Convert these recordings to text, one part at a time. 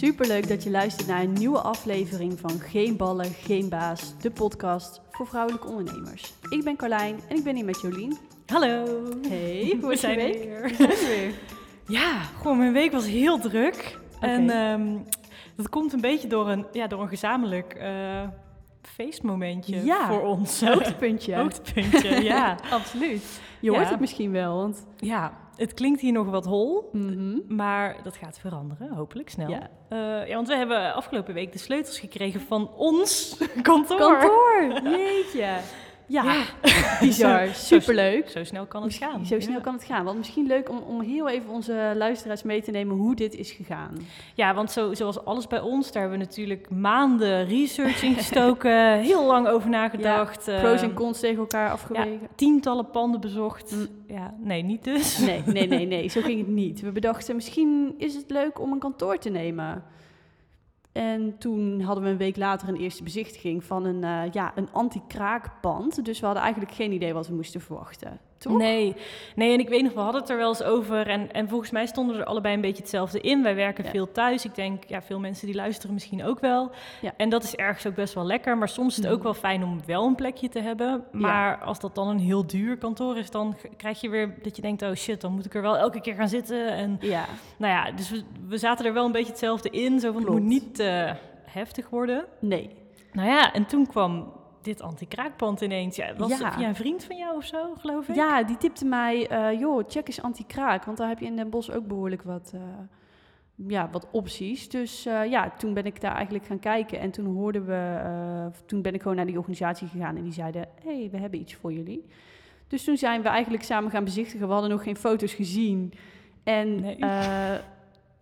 Superleuk dat je luistert naar een nieuwe aflevering van Geen Ballen, Geen Baas, de podcast voor vrouwelijke ondernemers. Ik ben Carlijn en ik ben hier met Jolien. Hallo. Hey, hoe is je week? weer. We zijn weer. Ja, gewoon mijn week was heel druk. En ehm, dat komt een beetje door een, ja, door een gezamenlijk eh, feestmomentje Ja. voor ons. Hoogtepuntje. Hoogtepuntje, ja. Absoluut. Je Ja. hoort het misschien wel, want... Ja, het klinkt hier nog wat hol, Mhm. maar dat gaat veranderen, hopelijk snel. Ja. Eh, ja, want we hebben afgelopen week de sleutels gekregen van ons kantoor. Kantoor, jeetje. Ja, Ja. bizar. Zo- Superleuk. Zo snel kan het gaan. Zo snel Ja. kan het gaan. Want misschien leuk om, om heel even onze luisteraars mee te nemen hoe dit is gegaan. Ja, want zo, zoals alles bij ons, daar hebben we natuurlijk maanden research in gestoken, heel lang over nagedacht. Pros en ehm, cons tegen elkaar afgewegen. tientallen panden bezocht. Mm. Ja, nee, niet dus. Nee, nee, nee, nee, zo ging het niet. We bedachten, misschien is het leuk om een kantoor te nemen. En toen hadden we een week later een eerste bezichtiging van een, eh, ja, een anti-kraakpand. Dus we hadden eigenlijk geen idee wat we moesten verwachten. Toch? Nee, nee, en ik weet nog, we hadden het er wel eens over. En, en volgens mij stonden we er allebei een beetje hetzelfde in. Wij werken Ja. veel thuis. Ik denk, ja, veel mensen die luisteren misschien ook wel. Ja. En dat is ergens ook best wel lekker. Maar soms is het Mhm. ook wel fijn om wel een plekje te hebben. Maar als dat dan een heel duur kantoor is, dan krijg je weer dat je denkt, oh shit, dan moet ik er wel elke keer gaan zitten. En Ja, nou ja, dus we, we zaten er wel een beetje hetzelfde in. Zo van, het moet niet te heftig worden. nee. Nou ja, en toen kwam dit anti-kraakpand ineens. Ja, was Ja. via een vriend van jou of zo, geloof ik? Ja, die tipte mij, eh, joh, check eens anti-kraak. Want daar heb je in Den Bosch ook behoorlijk wat, eh, ja, wat opties. Dus eh, ja, toen ben ik daar eigenlijk gaan kijken. En toen hoorden we, toen ben ik gewoon naar die organisatie gegaan. En die zeiden, hé, hey, we hebben iets voor jullie. Dus toen zijn we eigenlijk samen gaan bezichtigen. We hadden nog geen foto's gezien. En Nee.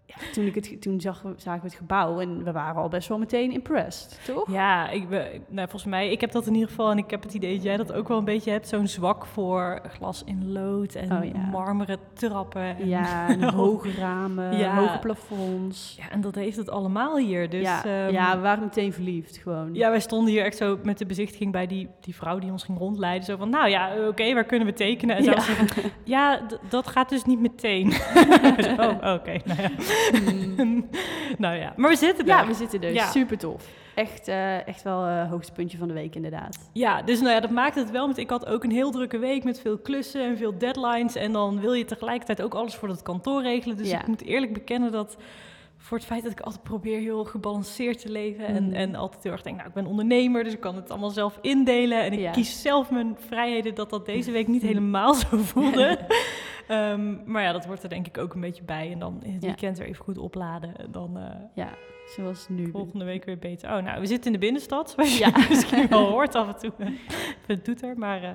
Eh, ja, toen, ik het, toen zag, zagen we het gebouw en we waren al best wel meteen impressed, toch? Ja, ik ben, nou, volgens mij, ik heb dat in ieder geval en ik heb het idee dat jij dat ook wel een beetje hebt. Zo'n zwak voor glas in lood en Oh, ja. marmeren trappen. En, Ja, en hoge ramen, Ja. hoge plafonds. Ja, en dat heeft het allemaal hier. Dus, ja, ehm, ja, we waren meteen verliefd gewoon. ja, wij stonden hier echt zo met de bezichtiging bij die, die vrouw die ons ging rondleiden. Zo van, nou ja, oké, waar kunnen we tekenen? En Ja. van, ja, dat gaat dus niet meteen. oh, oké, nou ja. nou ja, maar we zitten er. Ja, we zitten dus. Ja. Super tof. Echt, eh, echt wel het hoogtepuntje van de week inderdaad. Ja, dus nou ja, dat maakt het wel. Want ik had ook een heel drukke week met veel klussen en veel deadlines. En dan wil je tegelijkertijd ook alles voor dat kantoor regelen. Dus Ja. ik moet eerlijk bekennen dat voor het feit dat ik altijd probeer heel gebalanceerd te leven. En, Mhm. en altijd heel erg denk, nou ik ben ondernemer, dus ik kan het allemaal zelf indelen. En ik Ja. kies zelf mijn vrijheden dat dat deze week niet helemaal zo voelde. Ehm, maar ja, dat wordt er denk ik ook een beetje bij. En dan in het Ja. weekend weer even goed opladen. En dan eh, Ja, zoals nu. volgende week weer beter. Oh, nou, we zitten in de binnenstad, zoals Ja. je misschien wel hoort af en toe. Het doet er, maar... eh.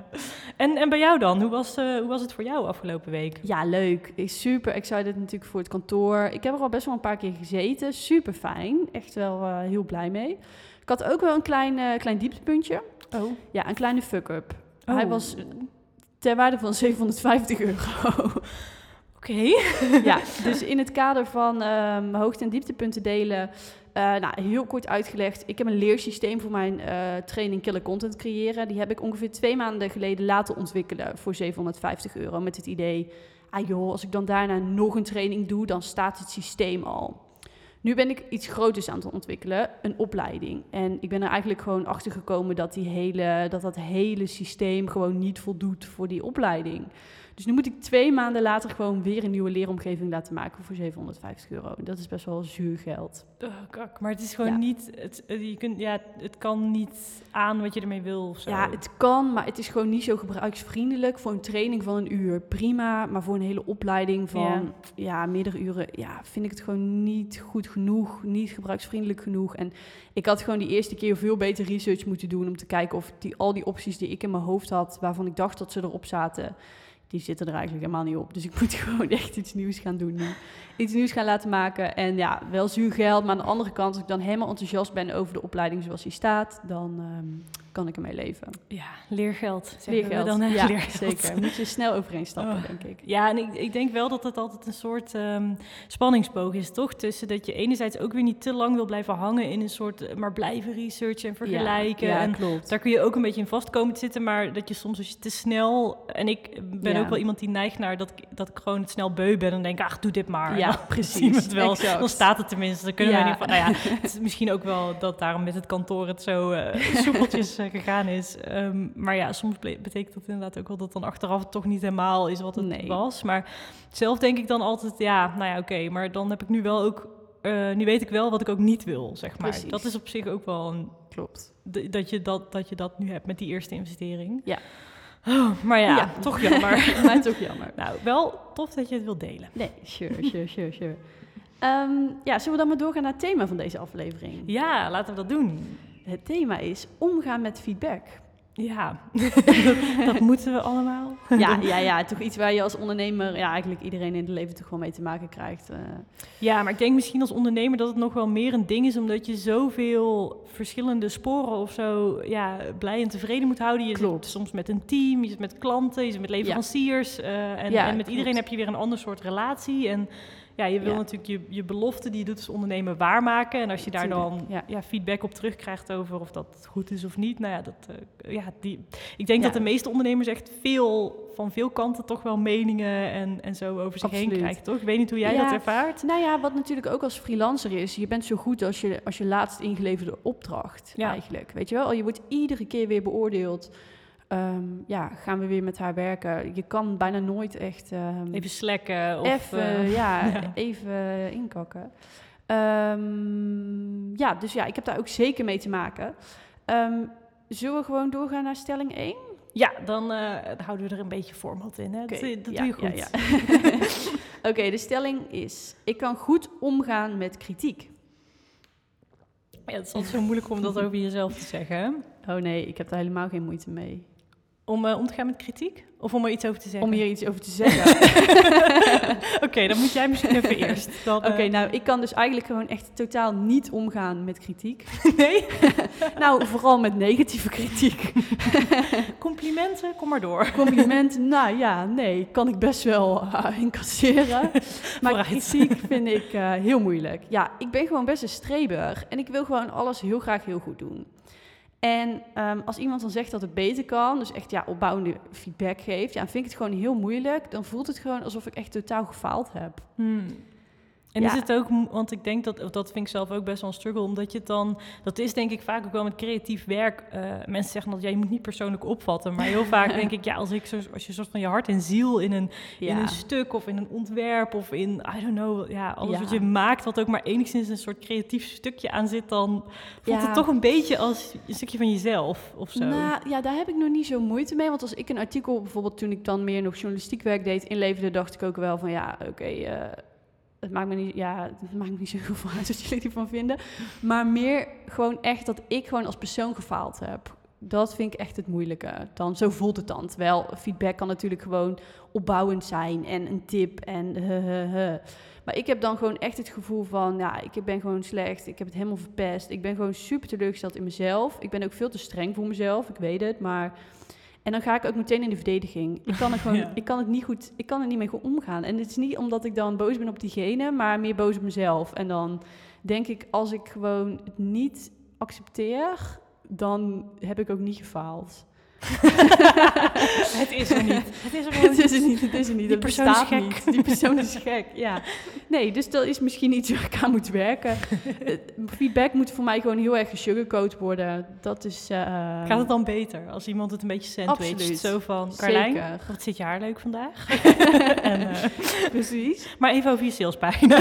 En, en bij jou dan? Hoe was, eh, hoe was het voor jou afgelopen week? Ja, leuk. Ik super excited natuurlijk voor het kantoor. Ik heb er al best wel een paar keer gezeten. Super fijn. Echt wel eh, heel blij mee. Ik had ook wel een klein, klein dieptepuntje. Oh. Ja, een kleine fuck-up. Oh. Hij was ter waarde van 750 euro. Oké. ja, dus in het kader van ehm, hoogte- en dieptepunten delen, eh, nou, heel kort uitgelegd. Ik heb een leersysteem voor mijn eh, training Killer Content creëren. Die heb ik ongeveer twee maanden geleden laten ontwikkelen voor 750 euro. Met het idee, ah joh, als ik dan daarna nog een training doe, dan staat het systeem al. Nu ben ik iets groters aan het ontwikkelen, een opleiding. En ik ben er eigenlijk gewoon achter gekomen dat, die hele, dat dat hele systeem gewoon niet voldoet voor die opleiding. Dus nu moet ik twee maanden later gewoon weer een nieuwe leeromgeving laten maken voor 750 euro. Dat is best wel zuur geld. Oh, kak. Maar het is gewoon Ja. niet... Het, het- je kunt, ja, het kan niet aan wat je ermee wil of zo. Ja, het kan, maar het is gewoon niet zo gebruiksvriendelijk. Voor een training van een uur prima, maar voor een hele opleiding van ja. meerdere uren, ja, vind ik het gewoon niet goed genoeg, niet gebruiksvriendelijk genoeg. En ik had gewoon die eerste keer veel beter research moeten doen om te kijken of die, al die opties die ik in mijn hoofd had, waarvan ik dacht dat ze erop zaten, die zitten er eigenlijk helemaal niet op. Dus ik moet gewoon echt iets nieuws gaan doen. Iets nieuws gaan laten maken. En ja, wel zuur geld. Maar aan de andere kant, als ik dan helemaal enthousiast ben over de opleiding zoals die staat, dan, ehm, kan ik ermee leven. Ja, leergeld. Leergeld. Dan, ja, Leergeld. zeker. Moet je snel overheen stappen, Oh. denk ik. Ja, en ik, ik denk wel dat het altijd een soort ehm, spanningsboog is, toch? Tussen dat je enerzijds ook weer niet te lang wil blijven hangen in een soort, eh, maar blijven researchen en vergelijken. Ja, ja en klopt. daar kun je ook een beetje in vast komen te zitten, maar dat je soms als je te snel... En ik ben Ja. ook wel iemand die neigt naar dat ik, dat ik gewoon het snel beu ben en denk, ach, doe dit maar. Ja, precies. het wel. Exact. Dan staat het tenminste. Dan kunnen we niet van, nou ja, het is misschien ook wel dat daarom met het kantoor het zo eh, soepeltjes gegaan is. Ehm, maar ja, soms betekent dat inderdaad ook wel dat dan achteraf het toch niet helemaal is wat het Nee. was. Maar zelf denk ik dan altijd, ja, nou ja, oké, maar dan heb ik nu wel ook, eh, nu weet ik wel wat ik ook niet wil, zeg maar. Precies. Dat is op zich ook wel een, Klopt. dat, je dat, dat je dat nu hebt met die eerste investering. Ja. Oh, maar ja, Ja. toch jammer. maar toch jammer. nou, wel tof dat je het wilt delen. Nee, sure, sure, sure, sure. Ehm, ja, zullen we dan maar doorgaan naar het thema van deze aflevering? Ja, laten we dat doen. Het thema is omgaan met feedback. Ja, dat moeten we allemaal. Ja, ja, ja, toch iets waar je als ondernemer, ja, eigenlijk iedereen in het leven toch wel mee te maken krijgt. eh. Ja, maar ik denk misschien als ondernemer dat het nog wel meer een ding is, omdat je zoveel verschillende sporen of zo ja, blij en tevreden moet houden. Je Klopt. zit soms met een team, je zit met klanten, je zit met leveranciers. eh, en, Ja, en met klopt. iedereen heb je weer een ander soort relatie. En ja, je wil Ja. natuurlijk je, je belofte die je doet als ondernemer waarmaken. En als je daar dan ja. ja. feedback op terugkrijgt over of dat goed is of niet. Nou ja, dat, eh, ja die, ik denk dat de meeste ondernemers echt veel, van veel kanten toch wel meningen en, en zo over zich heen krijgen, toch? Ik weet niet hoe jij dat ervaart. Nou ja, wat natuurlijk ook als freelancer is, je bent zo goed als je, als je laatst ingeleverde opdracht eigenlijk. Weet je wel, je wordt iedere keer weer beoordeeld. Ehm, ja, gaan we weer met haar werken? Je kan bijna nooit echt ehm, Even slekken of... even, eh, ja, ja. even inkakken. Ehm, ja, dus ja, ik heb daar ook zeker mee te maken. Zullen we gewoon doorgaan naar stelling 1? Ja, dan eh, houden we er een beetje format in. Hè? Dat dat ja, doe je goed. ja. Oké, de stelling is: ik kan goed omgaan met kritiek. Ja, het is altijd zo moeilijk om dat over jezelf te zeggen. hè? Oh nee, ik heb daar helemaal geen moeite mee. Om eh, om te gaan met kritiek? Of om er iets over te zeggen? Om hier iets over te zeggen. Oké, dan moet jij misschien even eerst. Oké, eh, nou, ik kan dus eigenlijk gewoon echt totaal niet omgaan met kritiek. nee? nou, vooral met negatieve kritiek. Complimenten, kom maar door. Complimenten, nou ja, nee, kan ik best wel eh, incasseren. Maar Vooruit. kritiek vind ik heel moeilijk. Ja, ik ben gewoon best een streber en ik wil gewoon alles heel graag heel goed doen. En ehm, als iemand dan zegt dat het beter kan, dus echt ja, opbouwende feedback geeft, ja, dan vind ik het gewoon heel moeilijk. Dan voelt het gewoon alsof ik echt totaal gefaald heb. Hmm. En Ja. is het ook, want ik denk dat, dat vind ik zelf ook best wel een struggle, omdat je het dan, dat is denk ik vaak ook wel met creatief werk. eh, mensen zeggen dat ja, je moet niet persoonlijk opvatten, maar heel vaak denk ik, ja, als, ik zo, als je soort van je hart en ziel in een, in een stuk of in een ontwerp of in, I don't know, ja, alles wat je maakt, wat ook maar enigszins een soort creatief stukje aan zit, dan voelt het toch een beetje als een stukje van jezelf of zo. Nou, ja, daar heb ik nog niet zo moeite mee. Want als ik een artikel, bijvoorbeeld toen ik dan meer nog journalistiek werk deed, inleverde, dacht ik ook wel van ja, oké, eh, het maakt me niet, ja, het maakt me niet zo heel veel uit wat jullie ervan vinden. Maar meer gewoon echt dat ik gewoon als persoon gefaald heb. Dat vind ik echt het moeilijke. Dan, zo voelt het dan. Terwijl feedback kan natuurlijk gewoon opbouwend zijn en een tip en. Maar ik heb dan gewoon echt het gevoel van, ja, ik ben gewoon slecht. Ik heb het helemaal verpest. Ik ben gewoon super teleurgesteld in mezelf. Ik ben ook veel te streng voor mezelf, ik weet het. Maar... En dan ga ik ook meteen in de verdediging. Ik kan, er gewoon, Ja. ik kan het niet goed, ik kan er niet mee goed omgaan. En het is niet omdat ik dan boos ben op diegene, maar meer boos op mezelf. En dan denk ik, als ik gewoon het niet accepteer, dan heb ik ook niet gefaald. het is er niet. Het is er Het is er niet, het is er niet. Die het persoon is gek. niet. Die persoon is gek, ja. Nee, dus dat is misschien iets waar ik aan moet werken. Feedback moet voor mij gewoon heel erg gesugarcoat worden. Dat is... eh, Gaat het dan beter als iemand het een beetje sandwich? Absoluut. Zo van, Carlijn, Zeker. wat zit je haar leuk vandaag? en, eh, Precies. maar even over je salespagina.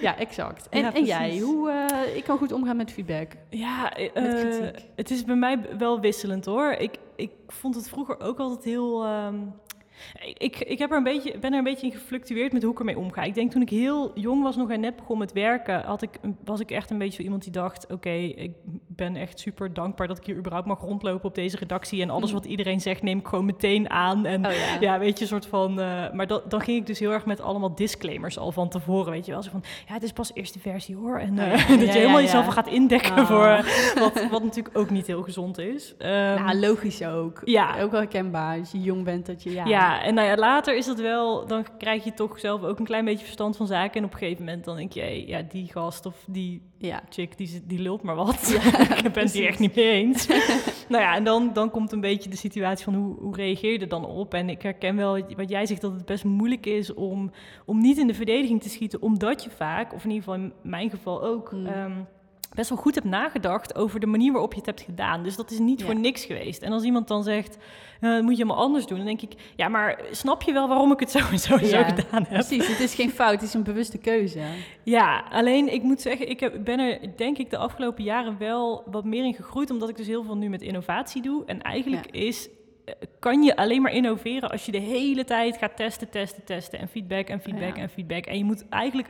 Ja, exact. En, Ja, en jij, hoe... eh, ik kan goed omgaan met feedback. Ja, eh, Met het is bij mij wel wisselend hoor. Ik, ik vond het vroeger ook altijd heel. ehm, Ik, ik heb er een beetje, ben er een beetje in gefluctueerd met hoe ik ermee omga. Ik denk toen ik heel jong was nog en net begon met werken, had ik, was ik echt een beetje zo iemand die dacht: Oké, ik ben echt super dankbaar dat ik hier überhaupt mag rondlopen op deze redactie. En alles Mhm. wat iedereen zegt, neem ik gewoon meteen aan. En Oh ja. ja, weet je, een soort van. eh, maar dat, dan ging ik dus heel erg met allemaal disclaimers al van tevoren. Weet je wel, zo van ja, het is pas eerste versie hoor. En Oh eh, ja. dat Ja, je helemaal jezelf gaat indekken Ah. voor. eh, wat, wat natuurlijk ook niet heel gezond is. Nou, logisch ook. Ja. Ook wel herkenbaar als je jong bent dat je... Ja, ja. en nou ja, later is dat wel, dan krijg je toch zelf ook een klein beetje verstand van zaken. En op een gegeven moment dan denk je, hey, ja, die gast of die ja. chick, die, die lult maar wat. Ja, ik ben het hier echt niet mee eens. nou ja, en dan, dan komt een beetje de situatie van hoe, hoe reageer je er dan op? En ik herken wel wat jij zegt, dat het best moeilijk is om, om niet in de verdediging te schieten. Omdat je vaak, of in ieder geval in mijn geval ook... Mm. ehm, best wel goed hebt nagedacht over de manier waarop je het hebt gedaan. Dus dat is niet Ja. voor niks geweest. En als iemand dan zegt, dat moet je helemaal anders doen, dan denk ik, ja, maar snap je wel waarom ik het zo en zo, en zo gedaan heb? Precies, het is geen fout, het is een bewuste keuze. Ja, alleen ik moet zeggen, ik heb, ben er denk ik de afgelopen jaren wel wat meer in gegroeid, omdat ik dus heel veel nu met innovatie doe. En eigenlijk is, eh, kan je alleen maar innoveren als je de hele tijd gaat testen, testen, testen en feedback en feedback Ja. en feedback. En je moet eigenlijk,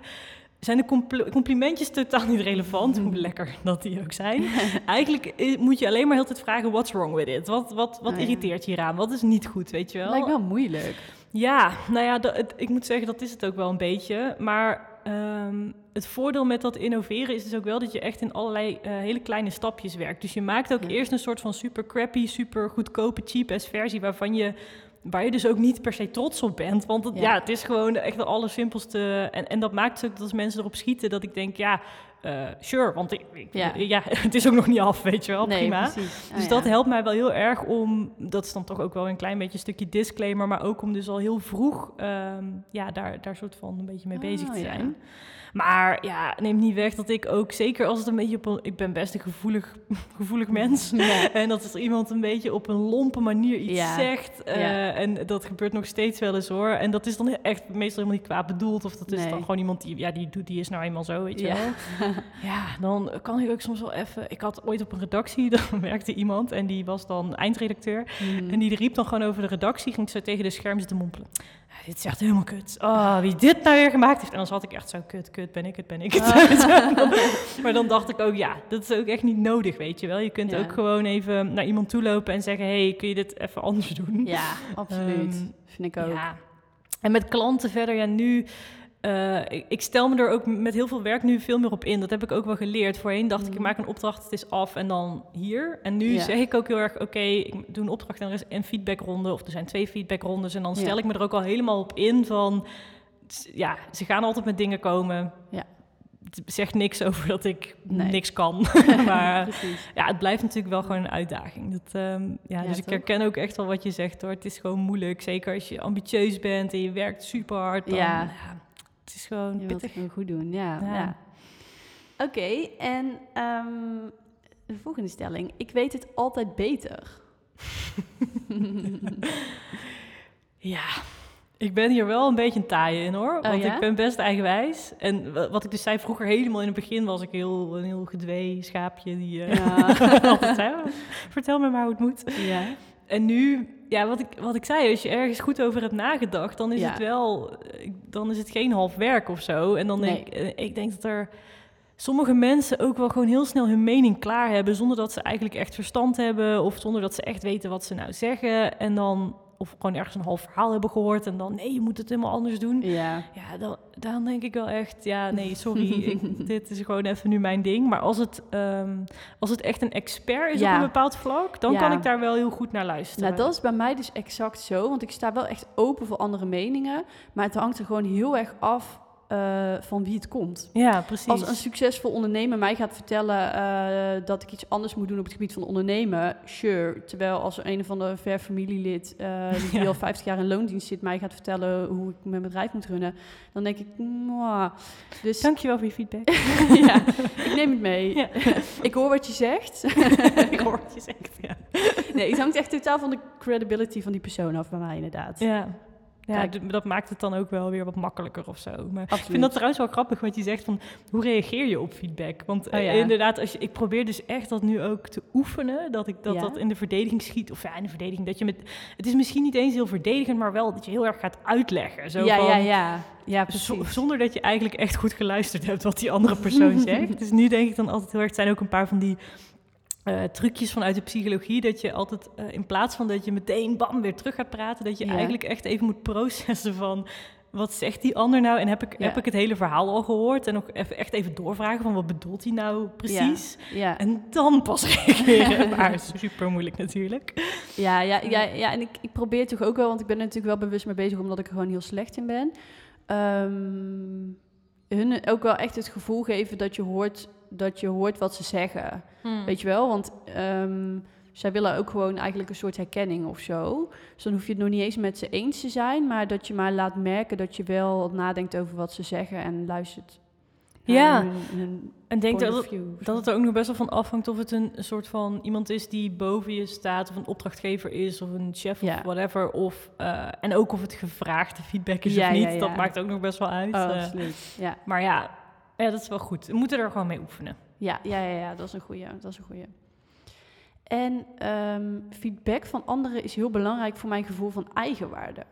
zijn de compl- complimentjes totaal niet relevant, hoe lekker dat die ook zijn. eigenlijk eh, moet je alleen maar heel tijd vragen, what's wrong with it? Wat, wat, wat ja. irriteert je hieraan? Wat is niet goed, weet je wel? Lijkt wel moeilijk. Ja, nou ja, dat, het- ik moet zeggen, dat is het ook wel een beetje. Maar ehm, het voordeel met dat innoveren is dus ook wel dat je echt in allerlei eh, hele kleine stapjes werkt. Dus je maakt ook Ja. eerst een soort van super crappy, super goedkope, cheap-ass versie waarvan je... Waar je dus ook niet per se trots op bent. Want het, Ja. ja. het is gewoon echt de allersimpelste. En, en dat maakt ook dat als mensen erop schieten, dat ik denk, ja, eh, sure. Want ik, ik- Ja. ja. het is ook nog niet af, weet je wel. nee, prima. precies. Dus Oh, dat ja. helpt mij wel heel erg om, dat is dan toch ook wel een klein beetje een stukje disclaimer, maar ook om dus al heel vroeg ehm, ja, daar, daar soort van een beetje mee bezig Oh, te ja. Maar ja, neemt niet weg dat ik ook, zeker als het een beetje op een, ik ben best een gevoelig, gevoelig mens. Ja. En dat er iemand een beetje op een lompe manier iets Ja. zegt. eh, Ja. En dat gebeurt nog steeds wel eens hoor. En dat is dan echt meestal helemaal niet kwaad bedoeld. Of dat is Nee. dan gewoon iemand die, ja, die, doet, die is nou eenmaal zo, weet je Ja. wel. Ja, dan kan ik ook soms wel even... Ik had ooit op een redactie, dan werkte iemand en die was dan eindredacteur. Mhm. En die riep dan gewoon over de redactie, ging zo tegen de scherm zitten mompelen. Dit is echt helemaal kut. Oh, wie dit nou weer gemaakt heeft. En dan zat ik echt zo, kut, kut, ben ik het, ben ik het. maar dan dacht ik ook, ja, dat is ook echt niet nodig, weet je wel. Je kunt Ja. ook gewoon even naar iemand toe lopen en zeggen, hey, kun je dit even anders doen? Ja, absoluut. Ehm, Vind ik ook. Ja. En met klanten verder, ja, nu. Eh, ik, ik stel me er ook met heel veel werk nu veel meer op in. Dat heb ik ook wel geleerd. Voorheen dacht ik, ik Mhm. maak een opdracht, het is af en dan hier. En nu zeg ik ook heel erg, oké, ik doe een opdracht en er is een feedbackronde. Of er zijn twee feedbackrondes. En dan stel ik me er ook al helemaal op in van... Ja, ze gaan altijd met dingen komen. Ja. Het zegt niks over dat ik Nee. niks kan. maar ja, het blijft natuurlijk wel gewoon een uitdaging. Dat, ehm, ja, Ja, dus ik herken ook echt wel wat je zegt hoor. Het is gewoon moeilijk. Zeker als je ambitieus bent en je werkt super hard. Dan, Ja. ja. Het is gewoon Je wilt het pittig. gewoon goed doen, ja. Ja. ja. Oké, en ehm, de volgende stelling. Ik weet het altijd beter. Ja, ik ben hier wel een beetje een taaie in hoor. want Oh, ja? ik ben best eigenwijs. En wa- wat ik dus zei vroeger helemaal in het begin was ik heel, een heel gedwee schaapje die eh, Ja. altijd zei, "Oh, vertel me maar hoe het moet. ja. En nu, ja, wat ik, wat ik zei, als je ergens goed over hebt nagedacht, dan is Ja. het wel, eh, dan is het geen half werk of zo. En dan denk Nee. ik, eh, ik denk dat er sommige mensen ook wel gewoon heel snel hun mening klaar hebben, zonder dat ze eigenlijk echt verstand hebben, of zonder dat ze echt weten wat ze nou zeggen. En dan, of gewoon ergens een half verhaal hebben gehoord en dan, nee, je moet het helemaal anders doen. Ja. Ja, dan, dan denk ik wel echt, ja, nee, sorry, ik, dit is gewoon even nu mijn ding. Maar als het, ehm, als het echt een expert is Ja. op een bepaald vlak, dan Ja. kan ik daar wel heel goed naar luisteren. Nou, dat is bij mij dus exact zo. Want ik sta wel echt open voor andere meningen. Maar het hangt er gewoon heel erg af eh, van wie het komt. Ja, precies. Als een succesvol ondernemer mij gaat vertellen eh, dat ik iets anders moet doen op het gebied van ondernemen, sure. Terwijl als een of ander ver familielid eh, die Ja. al 50 jaar in loondienst zit, mij gaat vertellen hoe ik mijn bedrijf moet runnen, dan denk ik, mwah. Dus Dankjewel voor je feedback. ja, ik neem het mee. Ja. Ik hoor wat je zegt. ik hoor wat je zegt, ja. nee, het hangt echt totaal van de credibility van die persoon af bij mij inderdaad. Ja, Ja, Kijk. dat maakt het dan ook wel weer wat makkelijker of zo. Maar ik vind dat trouwens wel grappig wat je zegt van hoe reageer je op feedback? Want Oh eh, ja. inderdaad, als je, ik probeer dus echt dat nu ook te oefenen, dat ik dat, Ja. dat in de verdediging schiet. Of ja, in de verdediging, dat je met, het is misschien niet eens heel verdedigend, maar wel dat je heel erg gaat uitleggen. Zo ja, van, ja, ja. Ja, precies. zonder dat je eigenlijk echt goed geluisterd hebt wat die andere persoon zegt. Dus nu denk ik dan altijd heel erg, het zijn ook een paar van die eh, trucjes vanuit de psychologie, dat je altijd eh, in plaats van dat je meteen bam weer terug gaat praten, dat je Ja. eigenlijk echt even moet processen van wat zegt die ander nou en heb ik, Ja. heb ik het hele verhaal al gehoord en ook even, echt even doorvragen van wat bedoelt hij nou precies Ja. en dan pas reageren. maar super moeilijk natuurlijk. Ja, ja, ja, ja, en ik, ik probeer toch ook wel, want ik ben er natuurlijk wel bewust mee bezig omdat ik er gewoon heel slecht in ben. Ehm, hun ook wel echt het gevoel geven dat je hoort, dat je hoort wat ze zeggen. Weet je wel? Want ehm, zij willen ook gewoon eigenlijk een soort herkenning of zo. Dus dan hoef je het nog niet eens met ze eens te zijn, maar dat je maar laat merken dat je wel nadenkt over wat ze zeggen en luistert. Ja. hun- hun En denk dat, of dat het er ook nog best wel van afhangt of het een soort van iemand is die boven je staat, of een opdrachtgever is, of een chef Ja. of whatever. Of, eh, en ook of het gevraagde feedback is Ja, of niet. ja, ja. Dat maakt ook nog best wel uit. Oh, eh. absoluut. Ja. maar ja, ja, dat is wel goed. We moeten er gewoon mee oefenen. Ja, ja, ja, ja, dat is een goeie. Dat is een goeie. En ehm, feedback van anderen is heel belangrijk voor mijn gevoel van eigenwaarde.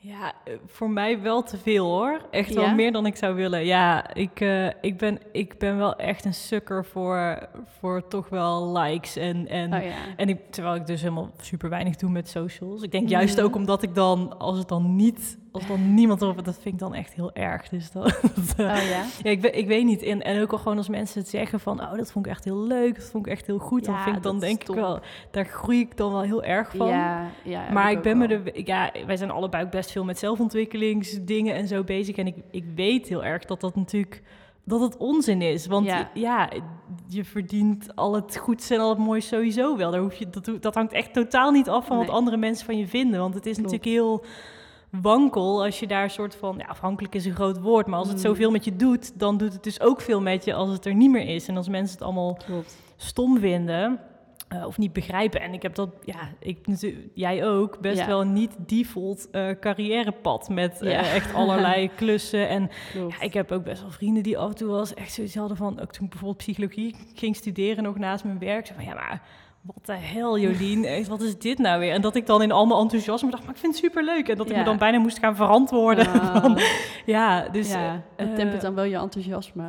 Ja, eh, voor mij wel te veel hoor. Echt wel Ja? meer dan ik zou willen. Ja, ik, eh, ik, ben, ik ben wel echt een sukker voor, voor toch wel likes. En, en, Oh ja. en ik, terwijl ik dus helemaal super weinig doe met socials. Ik denk juist Mhm. ook omdat ik dan, als het dan niet, dan niemand erop, dat vind ik dan echt heel erg. Dus dat, Oh ja. ja, ik, weet- ik weet niet. En, en ook al gewoon als mensen het zeggen van, oh, dat vond ik echt heel leuk, dat vond ik echt heel goed. dan, vind ik, dan denk ik wel, daar groei ik dan wel heel erg van. Ja, ja. Maar ik ben me er, ja, wij zijn allebei ook best veel met zelfontwikkelingsdingen en zo bezig. En ik, ik weet heel erg dat dat natuurlijk dat het onzin is. Want Ja. ja. je verdient al het goeds en al het moois sowieso wel. Daar hoef je, dat, dat hangt echt totaal niet af van wat andere mensen van je vinden. Want het is Klopt. natuurlijk heel wankel als je daar soort van... Ja, afhankelijk is een groot woord, maar als het Mm. zoveel met je doet... dan doet het dus ook veel met je als het er niet meer is. En als mensen het allemaal Klopt. stom vinden eh, of niet begrijpen. En ik heb dat, ja, ik jij ook, best Ja. wel niet default eh, carrièrepad met eh, Ja. echt allerlei klussen. En ja, ik heb ook best wel vrienden die af en toe eens echt zoiets hadden van, ook toen ik bijvoorbeeld psychologie ging studeren nog naast mijn werk, zo van ja, maar wat de hel, Jolien, echt, wat is dit nou weer? En dat ik dan in al mijn enthousiasme dacht, maar ik vind het superleuk. En dat ik me dan bijna moest gaan verantwoorden. Van, ja, dus ja, het eh, tempert dan wel je enthousiasme.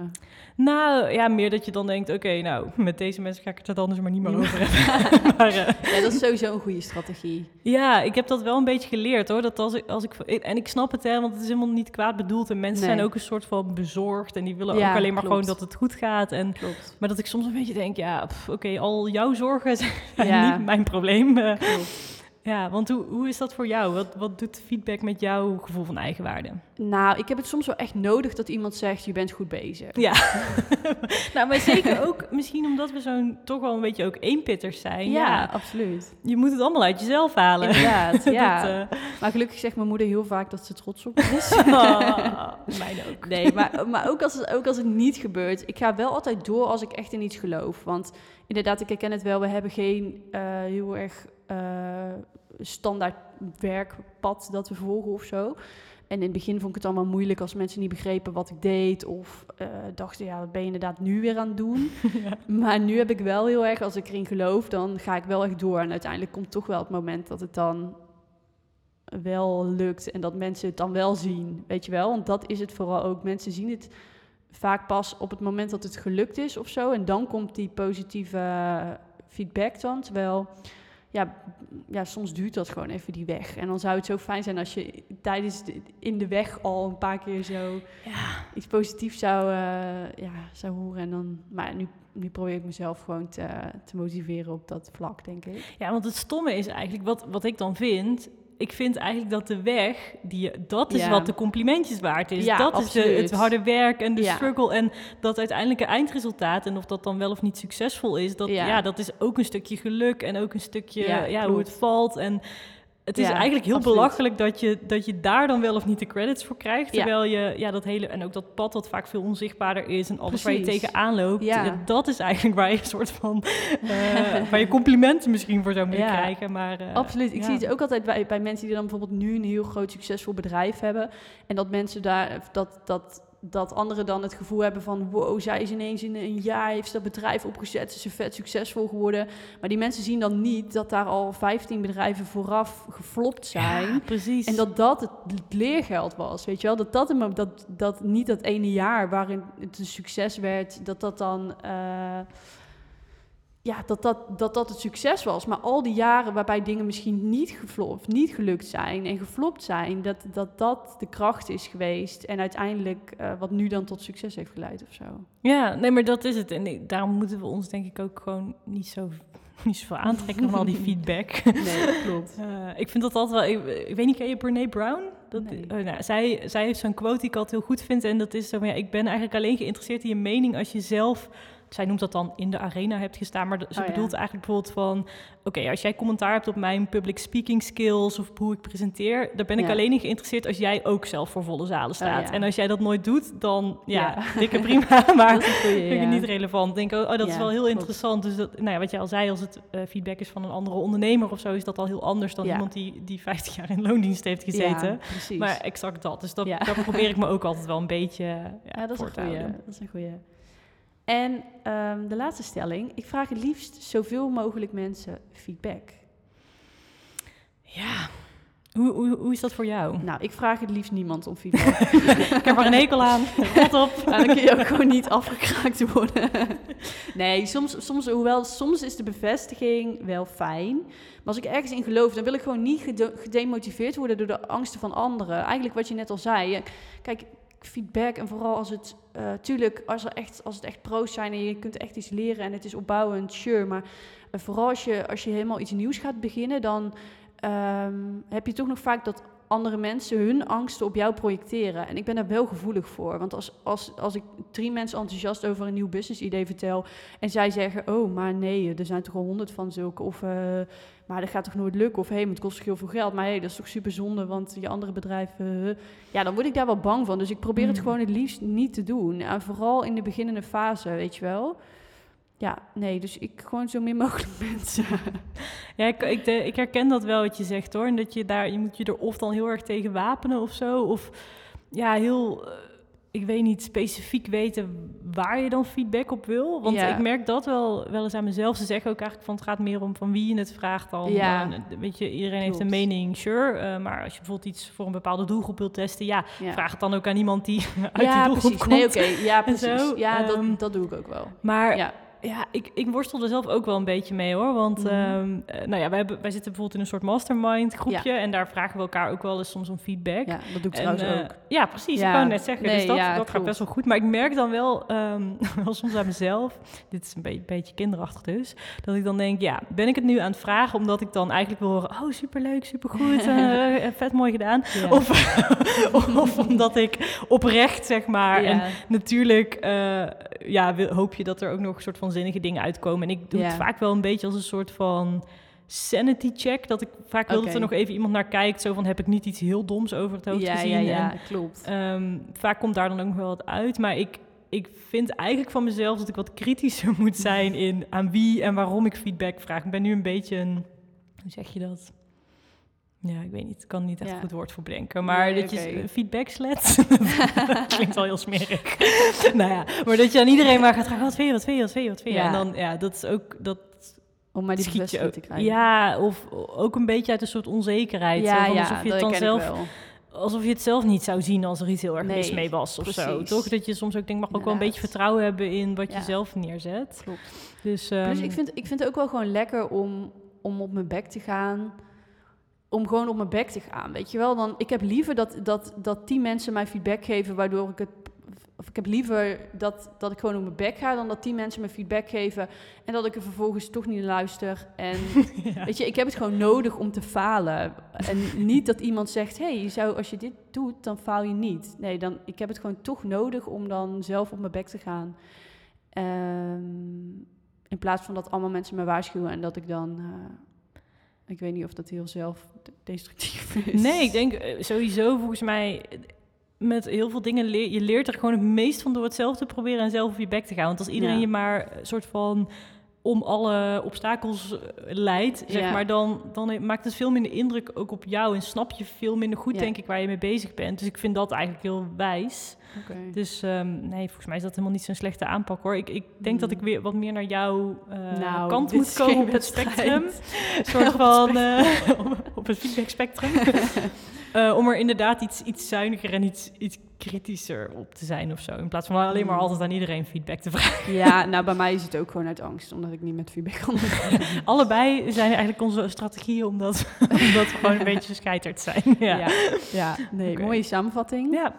nou ja, meer dat je dan denkt, oké, nou, met deze mensen ga ik het er dan dus maar niet meer over hebben. maar, eh, Ja, dat is sowieso een goede strategie. ja, ik heb dat wel een beetje geleerd hoor. Dat als ik, als ik, en ik snap het hè, want het is helemaal niet kwaad bedoeld. En mensen Nee. zijn ook een soort van bezorgd. En die willen Ja, ook alleen maar klopt. gewoon dat het goed gaat. En, Klopt. maar dat ik soms een beetje denk, ja, oké, al jouw zorgen zijn Ja. niet mijn probleem. Eh. Ja, want hoe, hoe is dat voor jou? Wat, wat doet feedback met jouw gevoel van eigenwaarde? Nou, ik heb het soms wel echt nodig dat iemand zegt, je bent goed bezig. Ja, nou, maar zeker ook misschien omdat we zo'n toch wel een beetje ook eenpitters zijn. Ja, Ja, absoluut. je moet het allemaal uit jezelf halen. Inderdaad, ja. Dat, eh, Maar gelukkig zegt mijn moeder heel vaak dat ze trots op is. ah, mijn ook. Nee, maar, maar ook, als het, ook als het niet gebeurt. Ik ga wel altijd door als ik echt in iets geloof. Want inderdaad, ik herken het wel. We hebben geen eh, heel erg eh, standaard werkpad dat we volgen of zo. En in het begin vond ik het allemaal moeilijk als mensen niet begrepen wat ik deed. Of eh, dachten, ja, wat ben je inderdaad nu weer aan het doen? Ja. Maar nu heb ik wel heel erg, als ik erin geloof, dan ga ik wel echt door. En uiteindelijk komt toch wel het moment dat het dan wel lukt en dat mensen het dan wel zien, weet je wel? Want dat is het vooral ook. Mensen zien het vaak pas op het moment dat het gelukt is of zo. En dan komt die positieve feedback dan. Terwijl, ja, ja, soms duurt dat gewoon even die weg. En dan zou het zo fijn zijn als je tijdens de, in de weg al een paar keer zo Ja. iets positiefs zou, eh, ja, zou horen. En dan, maar nu, nu probeer ik mezelf gewoon te, te motiveren op dat vlak, denk ik. Ja, want het stomme is eigenlijk, wat, wat ik dan vind... Ik vind eigenlijk dat de weg, die, dat is Ja. wat de complimentjes waard is. Ja, dat is de, het harde werk en de Ja. struggle. En dat uiteindelijke eindresultaat, en of dat dan wel of niet succesvol is... Dat, ja. Dat is ook een stukje geluk en ook een stukje Ja, hoe het valt. En het is Ja, eigenlijk heel absoluut. belachelijk dat je, dat je daar dan wel of niet de credits voor krijgt. Terwijl je, ja, dat hele, en ook dat pad wat vaak veel onzichtbaarder is en alles waar je tegenaan loopt. Ja. dat is eigenlijk waar je een soort van, eh, waar je complimenten misschien voor zou moeten Ja. krijgen. Maar, eh, Absoluut. Ik zie het ook altijd bij, bij mensen die dan bijvoorbeeld nu een heel groot succesvol bedrijf hebben. En dat mensen daar, dat, dat, dat anderen dan het gevoel hebben van wow, zij is ineens in een jaar, heeft ze dat bedrijf opgezet, ze is vet succesvol geworden. Maar die mensen zien dan niet dat daar al 15 bedrijven vooraf geflopt zijn. Ja, precies. En dat dat het leergeld was, weet je wel? Dat dat, hem, dat, dat niet dat ene jaar waarin het een succes werd, dat dat dan... eh, ja, dat dat, dat dat het succes was. Maar al die jaren waarbij dingen misschien niet geflopt, niet gelukt zijn en geflopt zijn, dat dat, dat de kracht is geweest. En uiteindelijk eh, wat nu dan tot succes heeft geleid of zo. Ja, nee, maar dat is het. En daarom moeten we ons denk ik ook gewoon niet zo niet zoveel aantrekken van al die feedback. Nee, klopt. Eh, ik vind dat altijd wel... Ik, ik weet niet, ken je Brene Brown? Dat, Nee. oh, nou, zij, zij heeft zo'n quote die ik altijd heel goed vind. En dat is zo ja, ik ben eigenlijk alleen geïnteresseerd in je mening als je zelf... Zij noemt dat dan in de arena hebt gestaan. Maar ze Oh, ja. bedoelt eigenlijk bijvoorbeeld van... Oké, als jij commentaar hebt op mijn public speaking skills... of hoe ik presenteer... daar ben ik Ja. alleen in geïnteresseerd als jij ook zelf voor volle zalen staat. ja. En als jij dat nooit doet, dan ja, dikke prima. Maar dat goeie, vind ik niet relevant. Denk, oh, oh, dat is wel heel klopt. interessant. Dus dat, nou ja, wat je al zei, als het eh, feedback is van een andere ondernemer of zo, is dat al heel anders dan iemand die, die 50 jaar in loondienst heeft gezeten. Ja, precies. maar exact dat. Dus dat, probeer ik me ook altijd wel een beetje ja, dat is, een te goeie, dat is een goeie. En ehm, de laatste stelling. Ik vraag het liefst zoveel mogelijk mensen feedback. Ja, hoe, hoe, hoe is dat voor jou? Nou, ik vraag het liefst niemand om feedback. ik heb er een hekel aan. Rot op. En dan kun je ook gewoon niet afgekraakt worden. nee, soms, soms, hoewel soms is de bevestiging wel fijn. Maar als ik ergens in geloof, dan wil ik gewoon niet gede- gedemotiveerd worden door de angsten van anderen. Eigenlijk wat je net al zei. eh, Kijk, feedback en vooral als het, eh, tuurlijk, als, er echt, als het echt pro's zijn en je kunt echt iets leren en het is opbouwend, sure. Maar eh, vooral als je, als je helemaal iets nieuws gaat beginnen, dan ehm, heb je toch nog vaak dat andere mensen hun angsten op jou projecteren. En ik ben daar wel gevoelig voor. Want als, als, als ik drie mensen enthousiast over een nieuw business idee vertel... en zij zeggen, oh, maar nee, er zijn toch al honderd van zulke... of eh, maar dat gaat toch nooit lukken... of hé, hey, maar het kost toch heel veel geld... maar hé, hey, dat is toch super zonde, want je andere bedrijven... ja, dan word ik daar wel bang van. Dus ik probeer het Hmm. gewoon het liefst niet te doen. En vooral in de beginnende fase, weet je wel... Ja, nee, dus ik gewoon zo min mogelijk mensen. Ja, ik, ik, de- ik herken dat wel wat je zegt hoor. En dat je daar, je moet je er of dan heel erg tegen wapenen of zo. Of ja, heel, eh, ik weet niet, specifiek weten waar je dan feedback op wil. Want Ja. ik merk dat wel, wel eens aan mezelf. Ze zeggen ook eigenlijk van het gaat meer om van wie je het vraagt dan. Ja. dan, eh, weet je, iedereen heeft een mening, sure. eh, maar als je bijvoorbeeld iets voor een bepaalde doelgroep wilt testen, ja, Ja. vraag het dan ook aan iemand die uit die doelgroep precies. komt. Nee, oké. Ja, precies. zo, ja, ehm, dat, dat doe ik ook wel. Maar Ja. ik, ik worstel er zelf ook wel een beetje mee hoor. Want Mhm. ehm, eh, nou ja, wij, hebben, wij zitten bijvoorbeeld in een soort mastermind groepje. En daar vragen we elkaar ook wel eens soms om feedback. Ja, dat doe ik En, trouwens eh, ook. Ja, precies. Ja. Ik wou net zeggen. Nee, dus dat, ja, dat gaat best wel goed. Maar ik merk dan wel, ehm, wel soms aan mezelf, dit is een beetje, beetje kinderachtig dus, dat ik dan denk, ja, ben ik het nu aan het vragen omdat ik dan eigenlijk wil horen, oh, superleuk, supergoed, eh, vet mooi gedaan. Of, of omdat ik oprecht, zeg maar, en natuurlijk ja, hoop je dat er ook nog een soort van zinnige dingen uitkomen. En ik doe het vaak wel een beetje als een soort van sanity check. Dat ik vaak wil dat er nog even iemand naar kijkt. Zo van, heb ik niet iets heel doms over het hoofd ja, gezien? ja, ja, En, klopt. ehm, vaak komt daar dan ook nog wel wat uit. Maar ik, ik vind eigenlijk van mezelf dat ik wat kritischer moet zijn in aan wie en waarom ik feedback vraag. Ik ben nu een beetje een... Hoe zeg je dat? Ja, ik weet niet. Ik kan niet echt Ja. een goed woord voor bedenken. Maar Nee, dat je feedback slet. klinkt wel heel smerig. nou ja, maar dat je aan iedereen maar gaat vragen, wat vind je, wat vind je, wat vind je, wat vind je? Ja. En dan, ja, dat is ook, dat Om maar die schiet je ook. te krijgen. Ja, of ook een beetje uit een soort onzekerheid. ja, van ja, alsof je het dan zelf, alsof je het zelf niet zou zien als er iets heel erg Nee, mis mee was of zo. Toch? Dat je soms ook denkt, mag ook wel een beetje vertrouwen hebben in wat je zelf neerzet. Klopt. Dus, Plus ehm, ik vind, ik vind het ook wel gewoon lekker om, om op mijn bek te gaan. Om gewoon op mijn bek te gaan, weet je wel. Dan, ik heb liever dat, dat, dat die mensen mij feedback geven, waardoor ik het... Of ik heb liever dat, dat ik gewoon op mijn bek ga, dan dat die mensen me feedback geven en dat ik er vervolgens toch niet luister. En ja. weet je, ik heb het gewoon nodig om te falen. En niet dat iemand zegt, hey, je zou, als je dit doet, dan faal je niet. Nee, dan, ik heb het gewoon toch nodig om dan zelf op mijn bek te gaan. Ehm, in plaats van dat allemaal mensen me waarschuwen en dat ik dan ik weet niet of dat heel zelfdestructief is. Nee, ik denk eh, sowieso volgens mij eh, met heel veel dingen leer je leert er gewoon het meest van door het zelf te proberen en zelf op je bek te gaan. Want als iedereen Ja. je maar een soort van om alle obstakels eh, leidt, zeg Ja. maar, dan, dan maakt het veel minder indruk ook op jou en snap je veel minder goed, Ja. denk ik, waar je mee bezig bent. Dus ik vind dat eigenlijk heel wijs. Dus ehm, nee, volgens mij is dat helemaal niet zo'n slechte aanpak hoor. Ik, ik denk dat ik Mm. weer wat meer naar jouw eh, Nou, kant moet komen op het spectrum. Een soort Op het van eh, op- het feedback spectrum. Om er inderdaad iets, iets zuiniger en iets, iets kritischer op te zijn of zo. In plaats van alleen maar Mm. altijd aan iedereen feedback te vragen. Ja, nou bij mij is het ook gewoon uit angst, omdat ik niet met feedback kan. Allebei zijn eigenlijk onze strategieën omdat, omdat we gewoon een beetje gescheiterd zijn. Ja. ja. ja, nee, mooie samenvatting. Ja.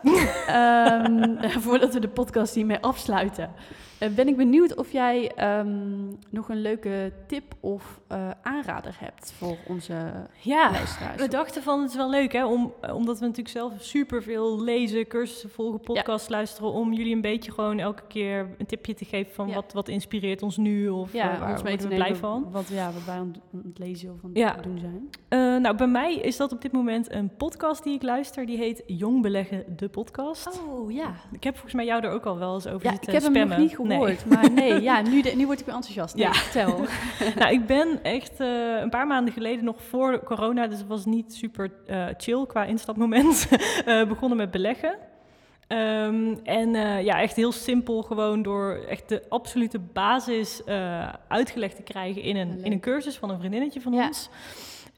Ehm, voordat we de podcast hiermee afsluiten, eh, ben ik benieuwd of jij ehm, nog een leuke tip of eh, aanrader hebt voor onze ja. luisteraars. We dachten van het is wel leuk hè, om, eh, omdat we natuurlijk zelf superveel lezen, cursussen volgen, podcasts luisteren, om jullie een beetje gewoon elke keer een tipje te geven van Ja. wat, wat inspireert ons nu of ja, waar ons mee te blij van. Wat, ja, wat wij aan het- lezen of aan Ja. het doen zijn. Eh, nou, bij mij is dat op dit moment een podcast die ik luister. Die heet Jong Beleggen, de podcast. Oh ja. Ik heb volgens mij jou er ook al wel eens over Ja, ik zitten heb hem nog niet Nee. gehoord, maar nee, ja, nu, de, nu word ik weer enthousiast. Nee, Ja. vertel. nou, ik ben echt eh, een paar maanden geleden, nog voor corona, dus het was niet super eh, chill qua instapmoment, begonnen met beleggen. Ehm, en eh, ja, echt heel simpel, gewoon door echt de absolute basis eh, uitgelegd te krijgen in een, Leuk. in een cursus van een vriendinnetje van Ja. ons.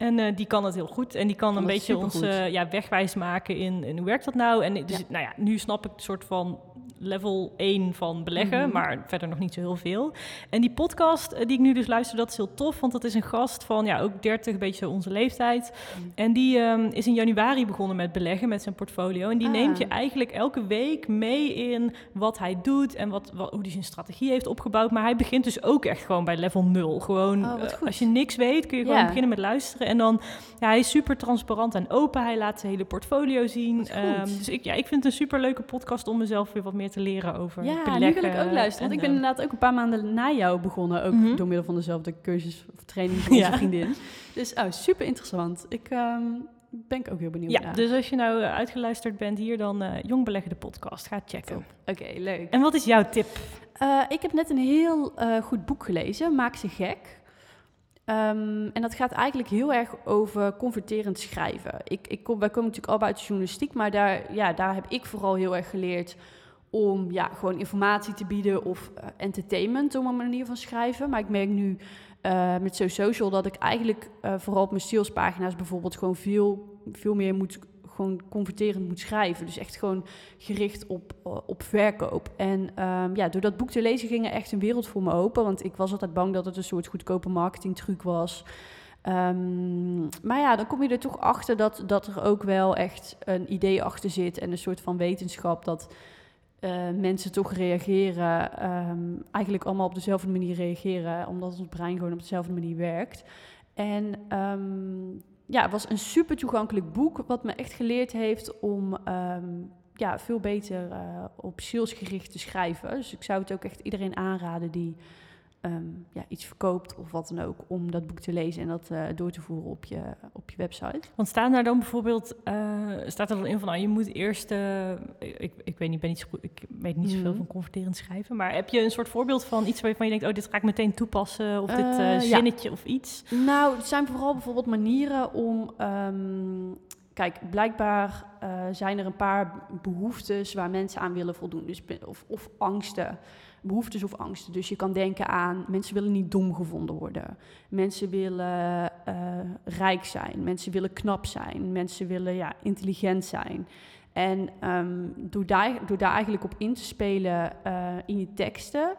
En eh, die kan het heel goed. En die kan Kan een beetje ons eh, ja, wegwijs maken in, in hoe werkt dat nou. En dus, Ja. nou ja, nu snap ik een soort van level 1 van beleggen, Mhm. maar verder nog niet zo heel veel. En die podcast eh, die ik nu dus luister, dat is heel tof, want dat is een gast van ja, ook 30, een beetje onze leeftijd. Mm. En die ehm, is in januari begonnen met beleggen met zijn portfolio. En die Ah. neemt je eigenlijk elke week mee in wat hij doet en wat, wat, hoe hij zijn strategie heeft opgebouwd. Maar hij begint dus ook echt gewoon bij level 0. Gewoon, Oh, als je niks weet, kun je gewoon beginnen met luisteren. En dan, ja, hij is super transparant en open. Hij laat zijn hele portfolio zien. Ehm, dus ik, ja, ik vind het een super leuke podcast om mezelf weer wat meer te leren over Ja, beleggen. nu wil ik ook luisteren. Want ik ben eh, inderdaad ook een paar maanden na jou begonnen. Ook Mhm. door middel van dezelfde cursus of training van onze Ja. vriendin. Dus oh, super interessant. Ik ehm, ben ik ook heel benieuwd ja, naar. dus als je nou eh, uitgeluisterd bent hier, dan eh Jong Beleggen de podcast. Ga checken. Oké, leuk. En wat is jouw tip? Ik heb net een heel goed boek gelezen, Maak ze gek. Ehm, en dat gaat eigenlijk heel erg over converterend schrijven. Ik, ik kom, wij komen natuurlijk al uit de journalistiek, maar daar, ja, daar heb ik vooral heel erg geleerd om ja, gewoon informatie te bieden of eh, entertainment om een manier van schrijven. Maar ik merk nu eh, met So Social dat ik eigenlijk eh, vooral op mijn salespagina's bijvoorbeeld gewoon veel, veel meer moet gewoon converterend moet schrijven. Dus echt gewoon gericht op, eh, op verkoop. En ehm, ja, door dat boek te lezen ging er echt een wereld voor me open. Want ik was altijd bang dat het een soort goedkope marketingtruc was. Ehm, maar ja, dan kom je er toch achter dat, dat er ook wel echt een idee achter zit. En een soort van wetenschap dat eh, mensen toch reageren. ehm, eigenlijk allemaal op dezelfde manier reageren. Omdat ons brein gewoon op dezelfde manier werkt. En ehm, ja, het was een super toegankelijk boek, wat me echt geleerd heeft om ehm, ja, veel beter eh, op salesgericht te schrijven. Dus ik zou het ook echt iedereen aanraden die ehm, ja, iets verkoopt of wat dan ook, om dat boek te lezen en dat eh, door te voeren op je, op je website. Want staan daar dan bijvoorbeeld, eh, staat er dan in van, nou, je moet eerst, eh, ik, ik weet niet, ben niet zo goed, ik weet niet zoveel Mhm. van converterend schrijven, maar heb je een soort voorbeeld van iets waarvan je denkt, oh, dit ga ik meteen toepassen, of dit ja. zinnetje of iets? Nou, het zijn vooral bijvoorbeeld manieren om. ehm, kijk, blijkbaar zijn er een paar behoeftes waar mensen aan willen voldoen. Dus, of, of angsten. Behoeftes of angsten. Dus je kan denken aan mensen willen niet dom gevonden worden. Mensen willen eh, rijk zijn. Mensen willen knap zijn. Mensen willen ja, intelligent zijn. En ehm, door, daar, door daar eigenlijk op in te spelen eh, in je teksten,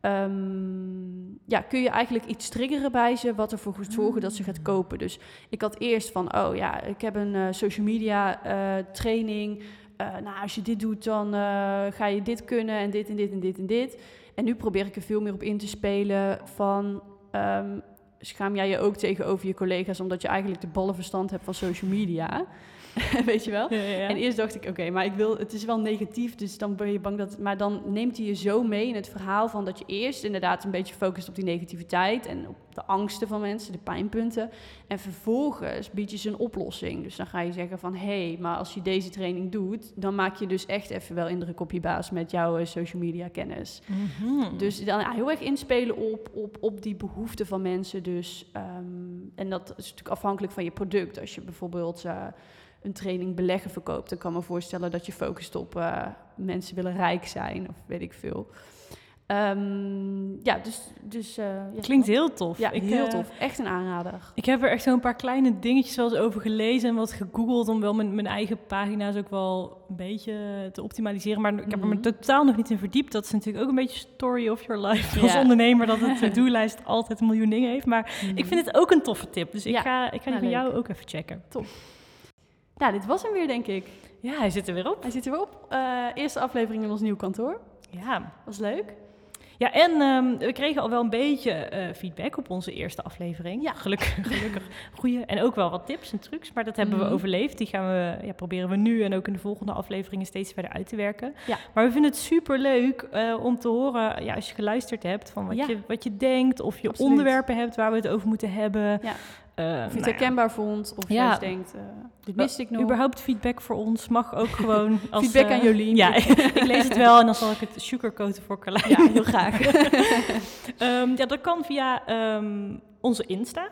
ehm, ja, kun je eigenlijk iets triggeren bij ze wat ervoor gaat zorgen dat ze gaat kopen. Dus ik had eerst van, oh ja, ik heb een eh, social media training. Eh, nou, als je dit doet, dan eh, ga je dit kunnen en dit en dit en dit en dit. En nu probeer ik er veel meer op in te spelen van... ehm, schaam jij je ook tegenover je collega's omdat je eigenlijk de ballenverstand hebt van social media. Weet je wel? Ja, ja, ja. En eerst dacht ik, oké, maar ik wil, het is wel negatief, dus dan ben je bang dat. Maar dan neemt hij je zo mee in het verhaal van dat je eerst inderdaad een beetje focust op die negativiteit en op de angsten van mensen, de pijnpunten. En vervolgens bied je ze een oplossing. Dus dan ga je zeggen van, hé, hey, maar als je deze training doet, dan maak je dus echt even wel indruk op je baas met jouw eh, social media kennis. Mhm. Dus dan heel erg inspelen op, op, op die behoeften van mensen. Dus, ehm, en dat is natuurlijk afhankelijk van je product. Als je bijvoorbeeld eh, een training beleggen verkoopt, dan kan ik me voorstellen dat je focust op eh, mensen willen rijk zijn of weet ik veel. Ehm, ja, dus. dus eh, ja. Klinkt heel tof. Ja, Ik, heel eh, tof. Echt een aanrader. Ik heb er echt zo'n paar kleine dingetjes wel eens over gelezen en wat gegoogeld om wel mijn, mijn eigen pagina's ook wel een beetje te optimaliseren. Maar ik heb er me Mhm. totaal nog niet in verdiept. Dat is natuurlijk ook een beetje story of your life als Ja. ondernemer, dat het to-do-lijst altijd een miljoen dingen heeft. Maar ik vind het ook een toffe tip, dus ik ga, ik ga die Nou, van jou ook even checken. Nou, dit was hem weer, denk ik. Ja, hij zit er weer op. Hij zit er weer op. Eh, eerste aflevering in ons nieuw kantoor. Ja, Was leuk. Ja, en ehm, we kregen al wel een beetje eh, feedback op onze eerste aflevering. Ja. Gelukkig, gelukkig. Goeie. En ook wel wat tips en trucs, maar dat hebben Mhm. we overleefd. Die gaan we, ja, proberen we nu en ook in de volgende afleveringen steeds verder uit te werken. Ja. Maar we vinden het super leuk om te horen, ja, als je geluisterd hebt, van wat, Ja. je, wat je denkt. Of je Absoluut. onderwerpen hebt waar we het over moeten hebben. Ja. Eh, Of je het nou ja, herkenbaar vond. Of je Ja. denkt, eh, dit miste ik nog. Überhaupt feedback voor ons mag ook gewoon. Als, Feedback eh, aan Jolien. Ja, ik lees het wel en dan zal ik het sugarcoaten voor Carlijn. Ja, heel graag. Ehm, ja, dat kan via ehm, onze Insta.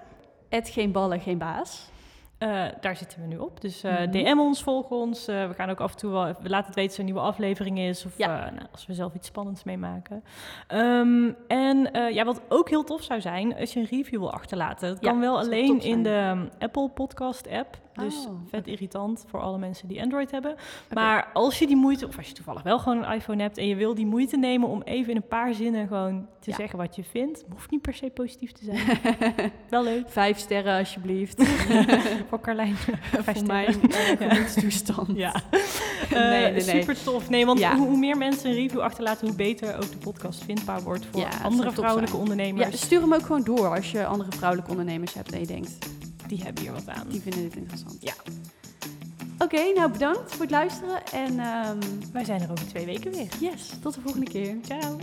Het geen ballen, geen baas. Eh, daar zitten we nu op. Dus eh, Mhm. DM ons, volg ons. Eh, we gaan ook af en toe wel, we laten het weten als er een nieuwe aflevering is. Of Ja. nou, als we zelf iets spannends meemaken. Ehm, en ja, wat ook heel tof zou zijn, als je een review wil achterlaten. Dat Ja, kan wel dat alleen in de um, Apple Podcast app. Dus Oh, vet irritant voor alle mensen die Android hebben. Maar als je die moeite, of als je toevallig wel gewoon een iPhone hebt en je wil die moeite nemen om even in een paar zinnen gewoon te Ja. zeggen wat je vindt, hoeft niet per se positief te zijn. wel leuk. Vijf sterren alsjeblieft. Voor Carlijn. Vijf Voor uh, gemoedstoestand. Ja. Nee, nee, nee. Super tof. Nee, want Ja. hoe, meer mensen een review achterlaten, hoe beter ook de podcast vindbaar wordt voor Ja, andere vrouwelijke zijn. ondernemers. Ja, stuur hem ook gewoon door als je andere vrouwelijke ondernemers hebt en je denkt, Die hebben hier wat aan. die vinden dit interessant. Ja. Oké, nou bedankt voor het luisteren en ehm, Wij zijn er over twee weken weer. yes, tot de volgende keer. Ciao.